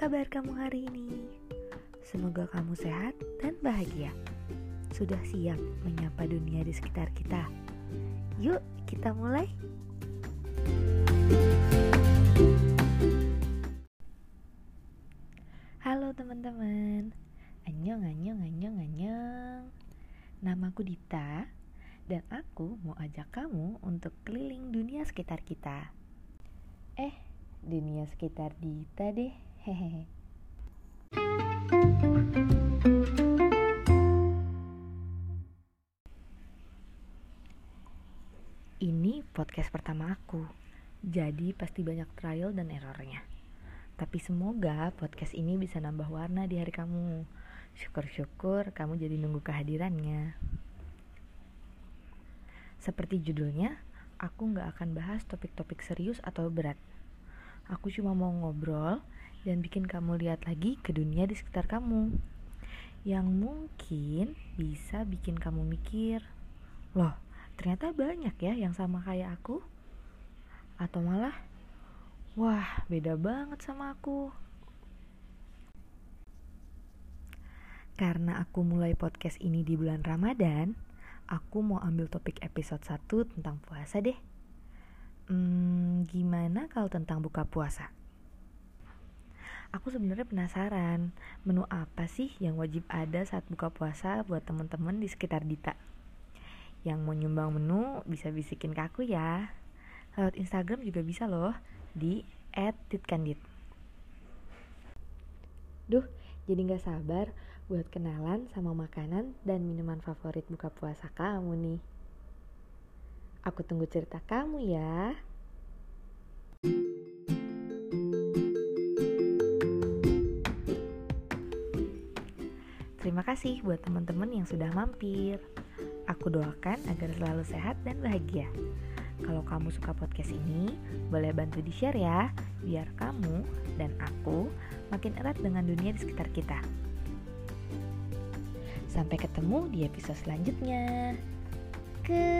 kabar kamu hari ini? Semoga kamu sehat dan bahagia. Sudah siap menyapa dunia di sekitar kita? Yuk, kita mulai. Halo teman-teman. Anyong, anyong, anyong, anyong. Namaku Dita dan aku mau ajak kamu untuk keliling dunia sekitar kita. Eh, dunia sekitar Dita deh. Hehehe. Ini podcast pertama aku. Jadi pasti banyak trial dan errornya. Tapi semoga podcast ini bisa nambah warna di hari kamu. Syukur-syukur kamu jadi nunggu kehadirannya. Seperti judulnya, aku nggak akan bahas topik-topik serius atau berat. Aku cuma mau ngobrol dan bikin kamu lihat lagi ke dunia di sekitar kamu. Yang mungkin bisa bikin kamu mikir, loh ternyata banyak ya yang sama kayak aku. Atau malah, wah beda banget sama aku. Karena aku mulai podcast ini di bulan Ramadan, aku mau ambil topik episode 1 tentang puasa deh. Hmm, gimana kalau tentang buka puasa? Aku sebenarnya penasaran, menu apa sih yang wajib ada saat buka puasa buat teman-teman di sekitar Dita? Yang mau nyumbang menu bisa bisikin ke aku ya. Lewat Instagram juga bisa loh di @titkandit. Duh, jadi gak sabar buat kenalan sama makanan dan minuman favorit buka puasa kamu nih. Aku tunggu cerita kamu ya. Terima kasih buat teman-teman yang sudah mampir. Aku doakan agar selalu sehat dan bahagia. Kalau kamu suka podcast ini, boleh bantu di-share ya, biar kamu dan aku makin erat dengan dunia di sekitar kita. Sampai ketemu di episode selanjutnya. Ket.